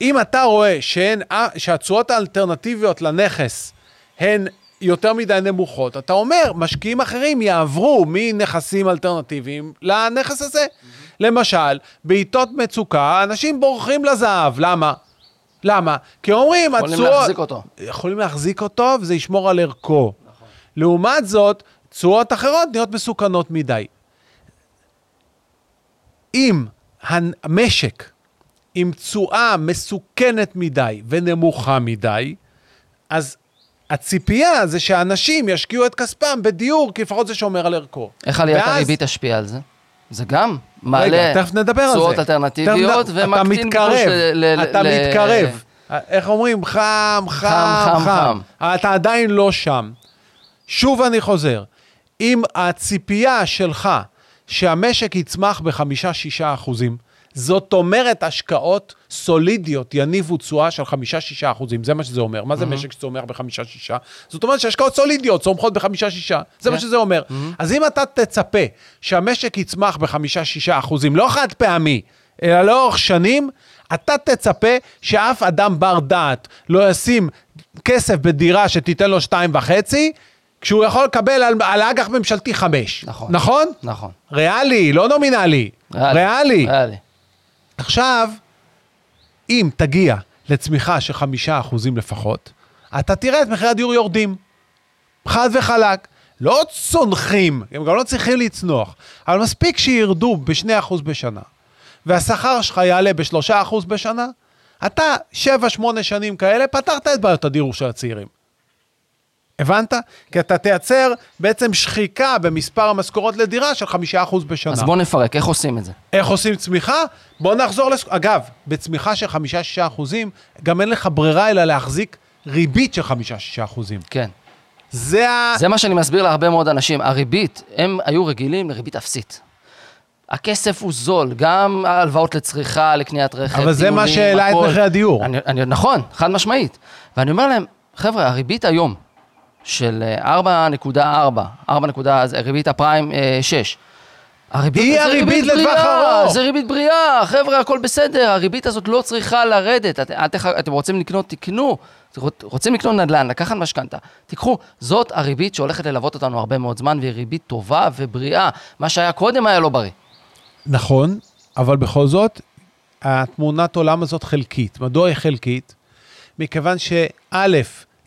אם אתה רואה שהן, שהתשואות האלטרנטיביות לנכס הן יותר מדי נמוכות, אתה אומר, משקיעים אחרים יעברו מנכסים אלטרנטיביים לנכס הזה. למשל, בעיתות מצוקה, אנשים בורחים לזהב. למה? למה? כי אומרים, יכולים התשואות... להחזיק אותו. יכולים להחזיק אותו, וזה ישמור על ערכו. נכון. לעומת זאת, תשואות אחרות נהיות מסוכנות מדי. אם המשק עם תשואה מסוכנת מדי ונמוכה מדי, אז הציפייה זה שאנשים ישקיעו את כספם בדיור, כי לפחות זה שומר על ערכו. איך עליית ואז- הריבית תשפיע על זה? זה גם מעלה. תשואות אלטרנטיביות ומקטין ביקוש ל- אתה מתקרב. איך אומרים? חם, חם, חם, חם. חם. אתה עדיין לא שם. שוב אני חוזר, אם הציפייה שלך שהמשק יצמח בחמישה-שישה אחוזים, זאת אומרת השקעות סולידיות יניבו תשואה של חמישה-שישה אחוזים, זה מה שזה אומר. מה זה משק שצומח בחמישה-שישה? זאת אומרת שהשקעות סולידיות צומחות בחמישה-שישה, זה מה. שזה אומר. אז אם אתה תצפה שהמשק יצמח בחמישה-שישה אחוזים, לא חד פעמי, אלא לאורך שנים, אתה תצפה שאף אדם בר דעת לא ישים כסף בדירה שתיתן לו שתיים וחצי, כשהוא יכול לקבל על, על אג"ח ממשלתי חמש. נכון. נכון? נכון. ריאלי, לא נומינלי. ריאלי. ריאלי. עכשיו, אם תגיע לצמיחה של חמישה אחוזים לפחות, אתה תראה את מחירי הדיור יורדים. חד וחלק. לא צונחים, הם גם לא צריכים לצנוח, אבל מספיק שירדו ב-2% בשנה, והשכר שלך יעלה ב-3% בשנה, אתה 7-8 שנים כאלה, פתרת את בעיות הדיור של הצעירים. הבנת? כי אתה תייצר בעצם שחיקה במספר המשכורות לדירה של 5% בשנה. אז בוא נפרק, איך עושים את זה? איך עושים צמיחה? בוא נחזור לס... אגב, בצמיחה של 5-6 אחוזים, גם אין לך ברירה אלא להחזיק ריבית של 5-6 אחוזים. כן. זה ה... זה מה שאני מסביר להרבה מאוד אנשים. הריבית, הם היו רגילים לריבית אפסית. הכסף הוא זול, גם ההלוואות לצריכה, לקניית רכב, אבל זה מה שהעלה את. מחירי הדיור. אני, אני, נכון, חד משמעית. ואני אומר להם, חבר'ה, הריבית היום של אה, 4.4, 4 נקודה, זה ריבית הפריים אה, 6. הריבית, היא הריבית ריבית לטווח ארוך. זה ריבית בריאה, חבר'ה, הכל בסדר, הריבית הזאת לא צריכה לרדת. את, את, אתם רוצים לקנות, תקנו. רוצים לקנות נדל"ן, לקחת משכנתה, תיקחו. זאת הריבית שהולכת ללוות אותנו הרבה מאוד זמן, והיא ריבית טובה ובריאה. מה שהיה קודם היה לא בריא. נכון, אבל בכל זאת, התמונת עולם הזאת חלקית. מדוע היא חלקית? מכיוון שא',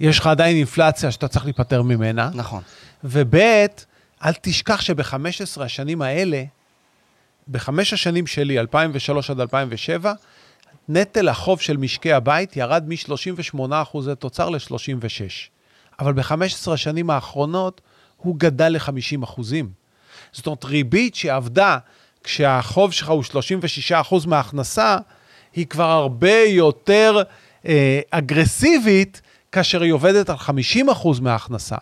יש לך עדיין אינפלציה שאתה צריך להיפטר ממנה, נכון. וב', אל תשכח שב-15 השנים האלה, בחמש השנים שלי, 2003 עד 2007, נטל החוב של משקי הבית ירד מ-38 אחוזי תוצר ל-36. אבל ב-15 השנים האחרונות הוא גדל ל-50 אחוזים. זאת אומרת, ריבית שעבדה כשהחוב שלך הוא 36 אחוז מההכנסה, היא כבר הרבה יותר אה, אגרסיבית כאשר היא עובדת על 50% אחוז מההכנסה.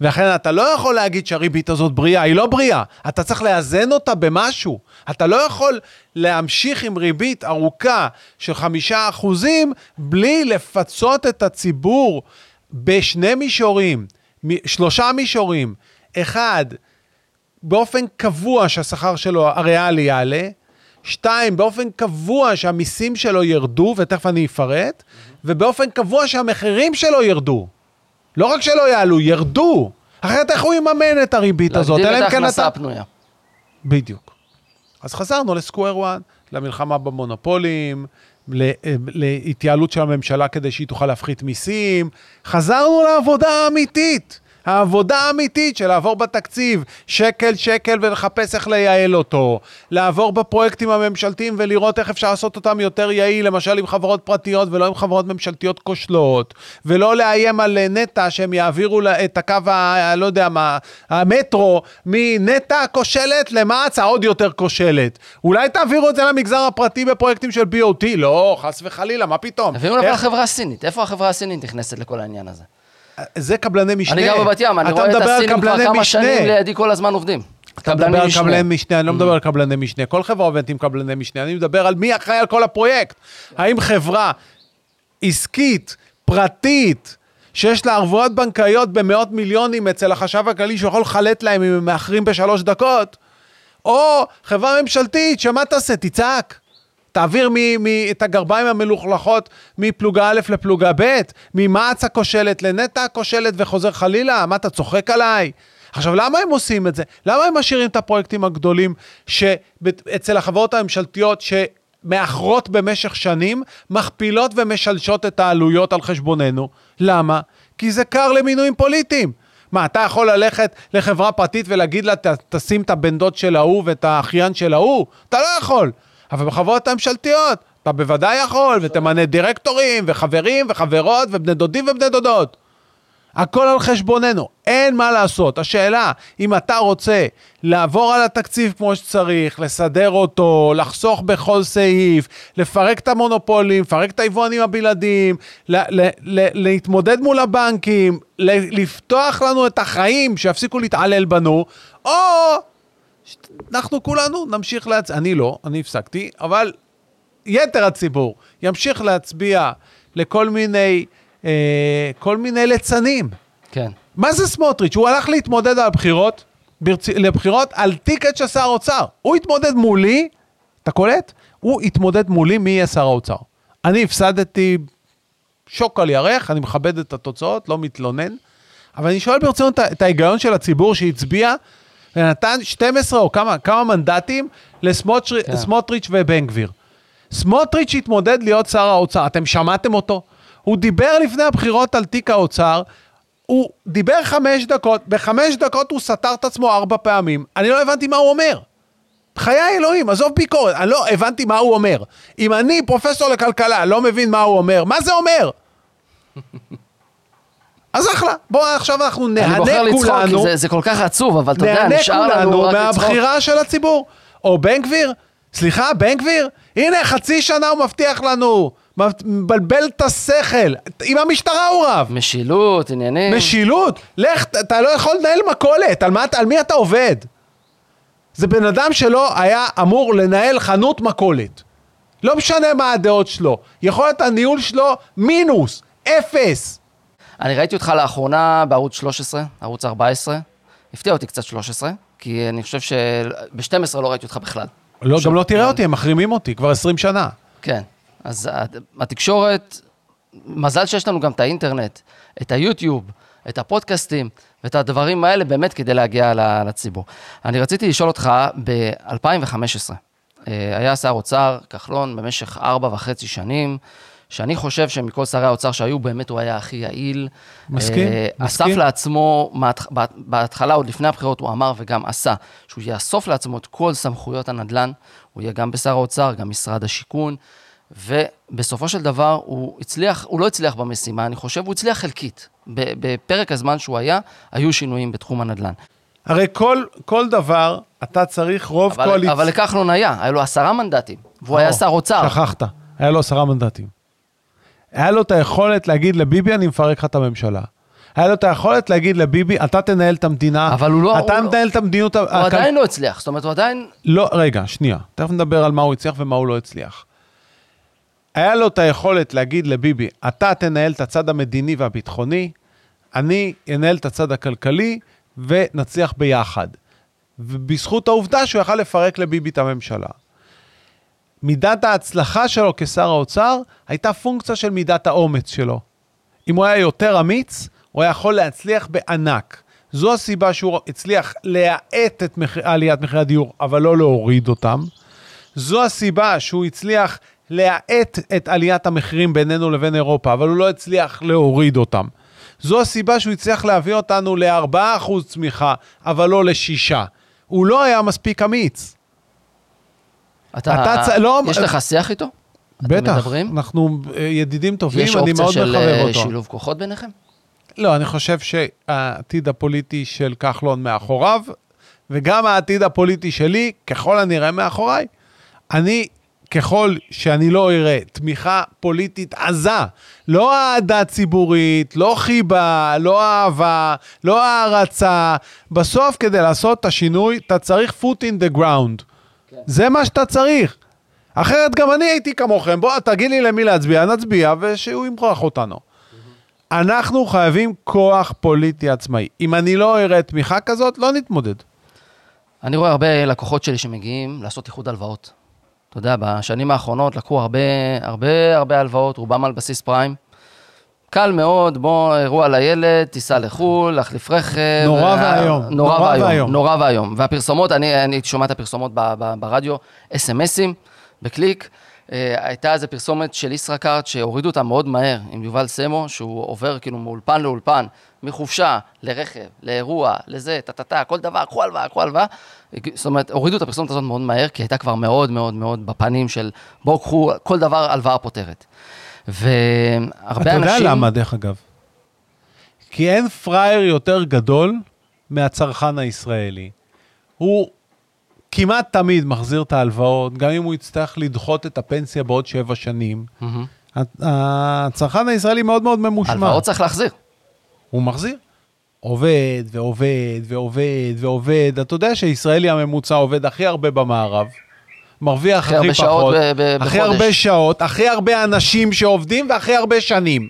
ולכן אתה לא יכול להגיד שהריבית הזאת בריאה, היא לא בריאה. אתה צריך לאזן אותה במשהו. אתה לא יכול להמשיך עם ריבית ארוכה של 5% אחוזים בלי לפצות את הציבור בשני מישורים, שלושה מישורים. אחד, באופן קבוע שהשכר שלו הריאלי יעלה. שתיים, באופן קבוע שהמיסים שלו ירדו, ותכף אני אפרט, ובאופן קבוע שהמחירים שלו ירדו. לא רק שלא יעלו, ירדו. אחרת איך הוא יממן את הריבית הזאת? להגדיל את כן ההכנסה הפנויה. בדיוק. אז חזרנו לסקוואר וואן, למלחמה במונופולים, להתייעלות של הממשלה כדי שהיא תוכל להפחית מיסים. חזרנו לעבודה האמיתית. העבודה האמיתית של לעבור בתקציב שקל שקל ולחפש איך לייעל אותו, לעבור בפרויקטים הממשלתיים ולראות איך אפשר לעשות אותם יותר יעיל, למשל עם חברות פרטיות ולא עם חברות ממשלתיות כושלות, ולא לאיים על נטע שהם יעבירו את הקו, ה- לא יודע מה, המטרו, מנטע כושלת למע"צ העוד יותר כושלת. אולי תעבירו את זה למגזר הפרטי בפרויקטים של BOT? לא, חס וחלילה, מה פתאום? לפה איך- החברה הסינית. איפה החברה הסינית נכנסת לכל העניין הזה? זה קבלני משנה. אני גר בבת ים, אני רואה את הסינים כבר כמה משנה. שנים לידי כל הזמן עובדים. אתה מדבר על קבלני משנה, אני לא מדבר על קבלני משנה. כל חברה עובדת עם קבלני משנה, אני מדבר על מי אחראי על כל הפרויקט. האם חברה עסקית, פרטית, שיש לה ערבויות בנקאיות במאות מיליונים אצל החשב הכללי שהוא יכול לחלט להם אם הם מאחרים בשלוש דקות, או חברה ממשלתית, שמה תעשה? תצעק. תעביר מ- מ- את הגרביים המלוכלכות מפלוגה א' לפלוגה ב', ממע"צ הכושלת לנטע הכושלת וחוזר חלילה? מה, אתה צוחק עליי? עכשיו, למה הם עושים את זה? למה הם משאירים את הפרויקטים הגדולים שאצל החברות הממשלתיות שמאחרות במשך שנים, מכפילות ומשלשות את העלויות על חשבוננו? למה? כי זה קר למינויים פוליטיים. מה, אתה יכול ללכת לחברה פרטית ולהגיד לה, "ת- תשים את הבן דוד של ההוא ואת האחיין של ההוא? אתה לא יכול. אבל בחברות הממשלתיות, אתה בוודאי יכול, ותמנה דירקטורים, וחברים, וחברות, ובני דודים ובני דודות. הכל על חשבוננו, אין מה לעשות. השאלה, אם אתה רוצה לעבור על התקציב כמו שצריך, לסדר אותו, לחסוך בכל סעיף, לפרק את המונופולים, לפרק את היבואנים הבלעדיים, ל- ל- ל- להתמודד מול הבנקים, לפתוח לנו את החיים, שיפסיקו להתעלל בנו, או אנחנו כולנו נמשיך להצביע, אני לא, אני הפסקתי, אבל יתר הציבור ימשיך להצביע לכל מיני, אה, כל מיני ליצנים. כן. מה זה סמוטריץ'? הוא הלך להתמודד על הבחירות, ברצ... לבחירות על טיקט של שר האוצר. הוא התמודד מולי, אתה קולט? הוא התמודד מולי מי יהיה שר האוצר. אני הפסדתי שוק על ירך, אני מכבד את התוצאות, לא מתלונן, אבל אני שואל ברצינות את ההיגיון של הציבור שהצביע ונתן 12 או כמה, כמה מנדטים לסמוטריץ' כן. ובן גביר. סמוטריץ' התמודד להיות שר האוצר, אתם שמעתם אותו? הוא דיבר לפני הבחירות על תיק האוצר, הוא דיבר חמש דקות, בחמש דקות הוא סתר את עצמו ארבע פעמים, אני לא הבנתי מה הוא אומר. חיי אלוהים, עזוב ביקורת, אני לא הבנתי מה הוא אומר. אם אני, פרופסור לכלכלה, לא מבין מה הוא אומר, מה זה אומר? אז אחלה, בואו עכשיו אנחנו אני נהנה בוחר לצחוק, כי כולנו, זה- זה כל כך עצוב, אבל אתה יודע, נשאר לנו כולנו רק לצחוק. מהבחירה של הציבור. או בן גביר, סליחה, בן גביר, הנה חצי שנה הוא מבטיח לנו, מבלבל את השכל, עם המשטרה הוא רב. משילות, עניינים. משילות, לך, אתה לא יכול לנהל מכולת, על, מה, על מי אתה עובד? זה בן אדם שלא היה אמור לנהל חנות מכולת. לא משנה מה הדעות שלו, יכולת הניהול שלו מינוס, אפס. אני ראיתי אותך לאחרונה בערוץ 13, ערוץ 14. הפתיע אותי קצת 13, כי אני חושב שב-12 לא ראיתי אותך בכלל. לא, גם לא תראה אותי, הם מחרימים אותי כבר 20 שנה. כן. אז הת- התקשורת, מזל שיש לנו גם את האינטרנט, את היוטיוב, את הפודקאסטים, ואת הדברים האלה באמת כדי להגיע לציבור. אני רציתי לשאול אותך, ב-2015, היה שר אוצר, כחלון, במשך ארבע וחצי שנים, שאני חושב שמכל שרי האוצר שהיו, באמת הוא היה הכי יעיל. מסכים, אה, מסכים. אסף לעצמו, בהתחלה, עוד לפני הבחירות, הוא אמר וגם עשה, שהוא יאסוף לעצמו את כל סמכויות הנדל"ן, הוא יהיה גם בשר האוצר, גם משרד השיכון, ובסופו של דבר הוא הצליח, הוא לא הצליח במשימה, אני חושב, הוא הצליח חלקית. בפרק הזמן שהוא היה, היו שינויים בתחום הנדל"ן. הרי כל, כל דבר, אתה צריך רוב קואליציה. אבל לכחלון היה, היה לו עשרה מנדטים, והוא היה או, שר אוצר. שכחת, היה לו עשרה מנדטים. היה לו את היכולת להגיד לביבי, אני מפרק לך את הממשלה. היה לו את היכולת להגיד לביבי, אתה תנהל את המדינה, אבל הוא לא- אתה הוא לא- מנהל את המדיניות... הוא עדיין לא הצליח, זאת אומרת, הוא עדיין... לא, רגע, שנייה. תכף נדבר על מה הוא הצליח ומה הוא לא הצליח. היה לו את היכולת להגיד לביבי, אתה תנהל את הצד המדיני והביטחוני, אני אנהל את הצד הכלכלי, ונצליח ביחד. ובזכות העובדה שהוא יכל לפרק לביבי את הממשלה. מידת ההצלחה שלו כשר האוצר הייתה פונקציה של מידת האומץ שלו. אם הוא היה יותר אמיץ, הוא היה יכול להצליח בענק. זו הסיבה שהוא הצליח להאט את מחיר, עליית מחירי הדיור, אבל לא להוריד אותם. זו הסיבה שהוא הצליח להאט את עליית המחירים בינינו לבין אירופה, אבל הוא לא הצליח להוריד אותם. זו הסיבה שהוא הצליח להביא אותנו ל-4% צמיחה, אבל לא ל-6%. הוא לא היה מספיק אמיץ. אתה, אתה צ- לא- יש לך שיח איתו? בטח, מדברים? אנחנו אה, ידידים טובים, יש אני אופציה מאוד של מחבב אה, אותו. שילוב כוחות ביניכם? לא, אני חושב שהעתיד הפוליטי של כחלון מאחוריו, וגם העתיד הפוליטי שלי, ככל הנראה מאחוריי. אני, ככל שאני לא אראה תמיכה פוליטית עזה, לא אהדה ציבורית, לא חיבה, לא אהבה, לא הערצה, בסוף כדי לעשות את השינוי, אתה צריך foot in the ground. זה מה שאתה צריך. אחרת גם אני הייתי כמוכם, בוא תגיד לי למי להצביע, נצביע ושהוא ימרח אותנו. אנחנו חייבים כוח פוליטי עצמאי. אם אני לא אראה תמיכה כזאת, לא נתמודד. אני רואה הרבה לקוחות שלי שמגיעים לעשות איחוד הלוואות. אתה יודע, בשנים האחרונות לקחו הרבה, הרבה, הרבה הלוואות, רובם על בסיס פריים. קל מאוד, בוא, אירוע לילד, תיסע לחו"ל, להחליף רכב. נורא אה, ואיום, נורא ואיום. נורא ואיום. והפרסומות, אני, אני שומע את הפרסומות ב, ב, ברדיו, אס.אם.אסים, בקליק. אה, הייתה איזו פרסומת של ישראכרט שהורידו אותה מאוד מהר עם יובל סמו, שהוא עובר כאילו מאולפן לאולפן, מחופשה לרכב, לאירוע, לזה, טה-טה-טה, כל דבר, קחו הלוואה, קחו הלוואה. זאת אומרת, הורידו את הפרסומת הזאת מאוד מהר, כי הייתה כבר מאוד מאוד מאוד בפנים של בואו קחו, כל דבר הלוואה פותרת. והרבה אתה אנשים... יודע למה, דרך אגב? כי אין פראייר יותר גדול מהצרכן הישראלי. הוא כמעט תמיד מחזיר את ההלוואות, גם אם הוא יצטרך לדחות את הפנסיה בעוד שבע שנים. הצרכן הישראלי מאוד מאוד ממושמע. הלוואות צריך להחזיר. הוא מחזיר. עובד ועובד ועובד ועובד. אתה יודע שישראלי הממוצע עובד הכי הרבה במערב. מרוויח הכי הרבה שעות פחות. ב- ב- הכי בחודש. הרבה שעות, הכי הרבה אנשים שעובדים והכי הרבה שנים.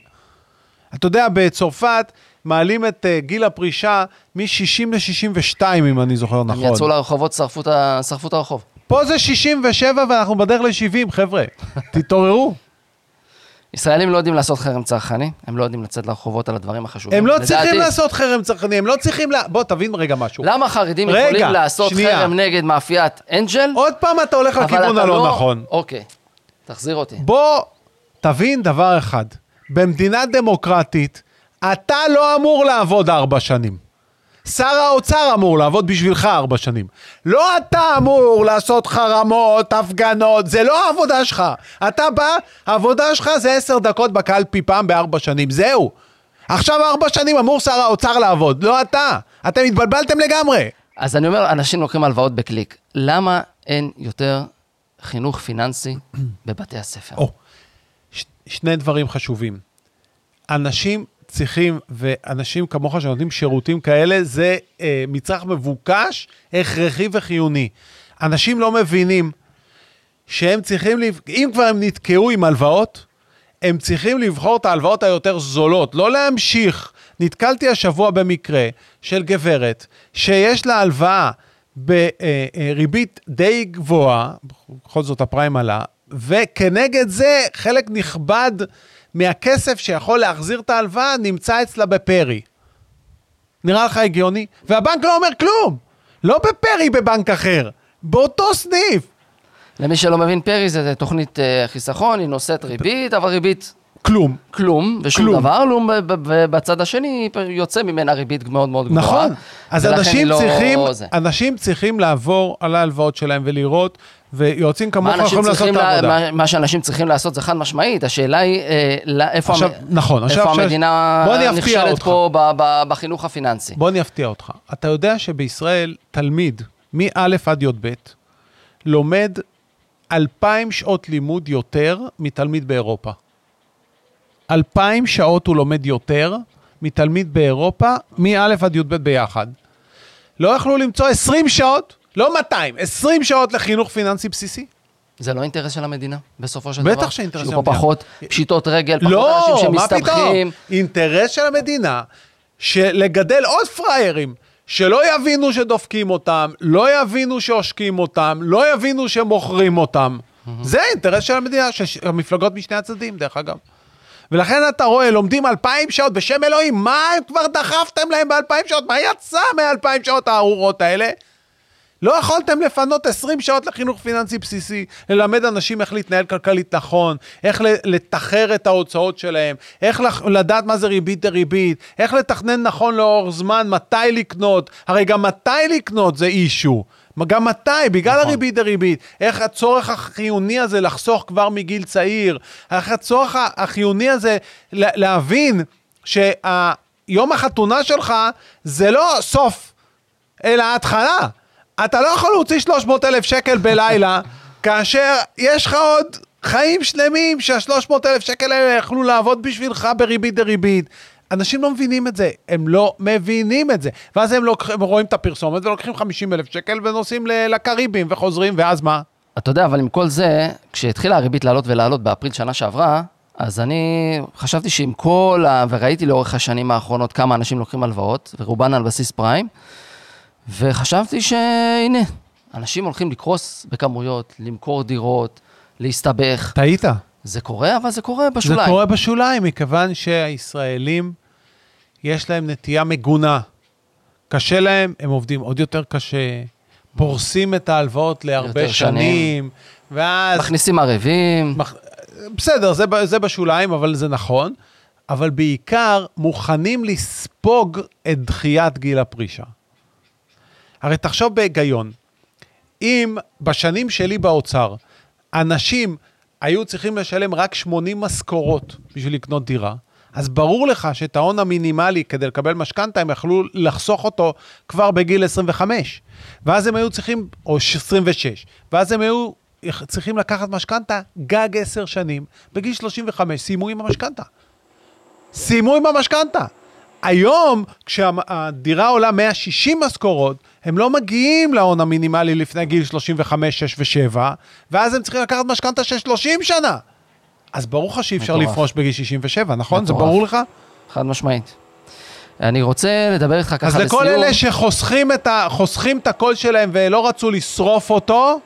אתה יודע, בצרפת מעלים את uh, גיל הפרישה מ-60 ל-62, אם אני זוכר הם נכון. יצאו לרחובות, שרפו את ה- שרפו את הרחוב. פה זה 67 ואנחנו בדרך ל-70, חבר'ה. תתעוררו. ישראלים לא יודעים לעשות חרם צרכני, הם לא יודעים לצאת לרחובות על הדברים החשובים. הם לא לדעתי, צריכים לעשות חרם צרכני, הם לא צריכים... לה... בוא, תבין רגע משהו. למה חרדים רגע, יכולים לעשות שנייה. חרם נגד מאפיית אנג'ל, עוד פעם אתה הולך לכיוון הלא לא... נכון. אוקיי, תחזיר אותי. בוא תבין דבר אחד, במדינה דמוקרטית, אתה לא אמור לעבוד ארבע שנים. שר האוצר אמור לעבוד בשבילך ארבע שנים. לא אתה אמור לעשות חרמות, הפגנות, זה לא העבודה שלך. אתה בא, העבודה שלך זה עשר דקות בקלפי פעם בארבע שנים, זהו. עכשיו ארבע שנים אמור שר האוצר לעבוד, לא אתה. אתם התבלבלתם לגמרי. אז אני אומר, אנשים לוקחים הלוואות בקליק. למה אין יותר חינוך פיננסי בבתי הספר? או, ש- שני דברים חשובים. אנשים צריכים, ואנשים כמוך שנותנים שירותים כאלה, זה אה, מצרך מבוקש, הכרחי וחיוני. אנשים לא מבינים שהם צריכים. אם כבר הם נתקעו עם הלוואות, הם צריכים לבחור את ההלוואות היותר זולות, לא להמשיך. נתקלתי השבוע במקרה של גברת שיש לה הלוואה בריבית די גבוהה, בכל זאת הפריים עלה, וכנגד זה חלק נכבד מהכסף שיכול להחזיר את ההלוואה נמצא אצלה בפרי. נראה לך הגיוני? והבנק לא אומר כלום. לא בפרי בבנק אחר, באותו סניף. למי שלא מבין, פרי זה תוכנית אה, חיסכון, היא נושאת ריבית, אבל ריבית כלום. כלום, ושום כלום. דבר, ב- ובצד השני יוצא ממנה ריבית מאוד מאוד גבוהה. נכון. אז ולכן אנשים לא צריכים, זה. אנשים צריכים לעבור על ההלוואות שלהם ולראות, ויועצים כמוך יכולים לעשות את העבודה. מה- מה שאנשים צריכים לעשות זה חד משמעית, השאלה היא אה, לא- איפה עכשיו, המ- נכון, עכשיו- איפה עכשיו- המדינה נכשלת אותך. פה ב- ב- בחינוך הפיננסי. בוא אני אפתיע אותך. אתה יודע שבישראל תלמיד מא' עד י"ב לומד 2,000 שעות לימוד יותר מתלמיד באירופה. 2,000 שעות הוא לומד יותר מתלמיד באירופה, מא' עד י"ב ביחד. לא יכלו למצוא 20 שעות, לא 200, 20 שעות לחינוך פיננסי בסיסי? זה לא אינטרס של המדינה, בסופו של בטח דבר? שאינטרס של שיהיו פה המדינה. פחות פשיטות רגל, פחות לא, אנשים מה פתאום? שמסתבכים. אינטרס של המדינה, שלגדל עוד פראיירים, שלא יבינו שדופקים אותם, לא יבינו שעושקים אותם, לא יבינו שמוכרים אותם. זה האינטרס של המדינה, של המפלגות משני הצדדים, דרך אגב. ולכן אתה רואה, לומדים אלפיים שעות, בשם אלוהים, מה כבר דחפתם להם באלפיים שעות? מה יצא מאלפיים שעות הארורות האלה? לא יכולתם לפנות 20 שעות לחינוך פיננסי בסיסי, ללמד אנשים איך להתנהל כלכלית נכון, איך לתחר את ההוצאות שלהם, איך לדעת מה זה ריבית דריבית, איך לתכנן נכון לאורך זמן, מתי לקנות, הרי גם מתי לקנות זה אישו. גם מתי, בגלל נכון. הריבית דריבית, איך הצורך החיוני הזה לחסוך כבר מגיל צעיר, איך הצורך החיוני הזה להבין שיום החתונה שלך זה לא סוף, אלא התחלה. אתה לא יכול להוציא 300 אלף שקל בלילה, כאשר יש לך עוד חיים שלמים שה-300 אלף שקל האלה יכלו לעבוד בשבילך בריבית דריבית. אנשים לא מבינים את זה, הם לא מבינים את זה. ואז הם, לוקח, הם רואים את הפרסומת ולוקחים 50 אלף שקל ונוסעים לקריבים וחוזרים, ואז מה? אתה יודע, אבל עם כל זה, כשהתחילה הריבית לעלות ולעלות באפריל שנה שעברה, אז אני חשבתי שעם כל ה... וראיתי לאורך השנים האחרונות כמה אנשים לוקחים הלוואות, ורובן על בסיס פריים, וחשבתי שהנה, אנשים הולכים לקרוס בכמויות, למכור דירות, להסתבך. טעית. זה קורה, אבל זה קורה בשוליים. זה קורה בשוליים, מכיוון שהישראלים, יש להם נטייה מגונה. קשה להם, הם עובדים עוד יותר קשה, פורסים את ההלוואות להרבה שנים, שנים, ואז... מכניסים ערבים. מח... בסדר, זה, זה בשוליים, אבל זה נכון. אבל בעיקר מוכנים לספוג את דחיית גיל הפרישה. הרי תחשוב בהיגיון, אם בשנים שלי באוצר, אנשים היו צריכים לשלם רק 80 משכורות בשביל לקנות דירה, אז ברור לך שאת ההון המינימלי כדי לקבל משכנתה, הם יכלו לחסוך אותו כבר בגיל 25. ואז הם היו צריכים, או 26, ואז הם היו צריכים לקחת משכנתה גג 10 שנים, בגיל 35 סיימו עם המשכנתה. סיימו עם המשכנתה. היום, כשהדירה עולה 160 משכורות, הם לא מגיעים להון המינימלי לפני גיל 35, 6 ו-7, ואז הם צריכים לקחת משכנתה של 30 שנה. אז ברור לך שאי אפשר לפרוש בגיל 67, נכון? זה ברור לך? חד משמעית. אני רוצה לדבר איתך ככה לסיום. אז לכל אלה שחוסכים את, ה, את הקול שלהם ולא רצו לשרוף אותו,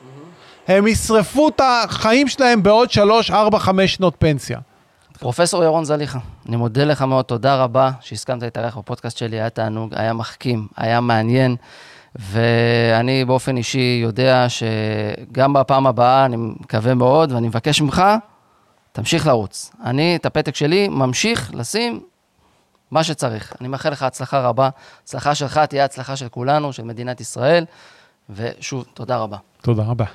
הם ישרפו את החיים שלהם בעוד 3, 4, 5 שנות פנסיה. פרופסור ירון זליכה, אני מודה לך מאוד, תודה רבה שהסכמת להתארח בפודקאסט שלי, היה תענוג, היה מחכים, היה מעניין, ואני באופן אישי יודע שגם בפעם הבאה, אני מקווה מאוד, ואני מבקש ממך, תמשיך לרוץ. אני, את הפתק שלי, ממשיך לשים מה שצריך. אני מאחל לך הצלחה רבה. הצלחה שלך תהיה הצלחה של כולנו, של מדינת ישראל, ושוב, תודה רבה. תודה רבה.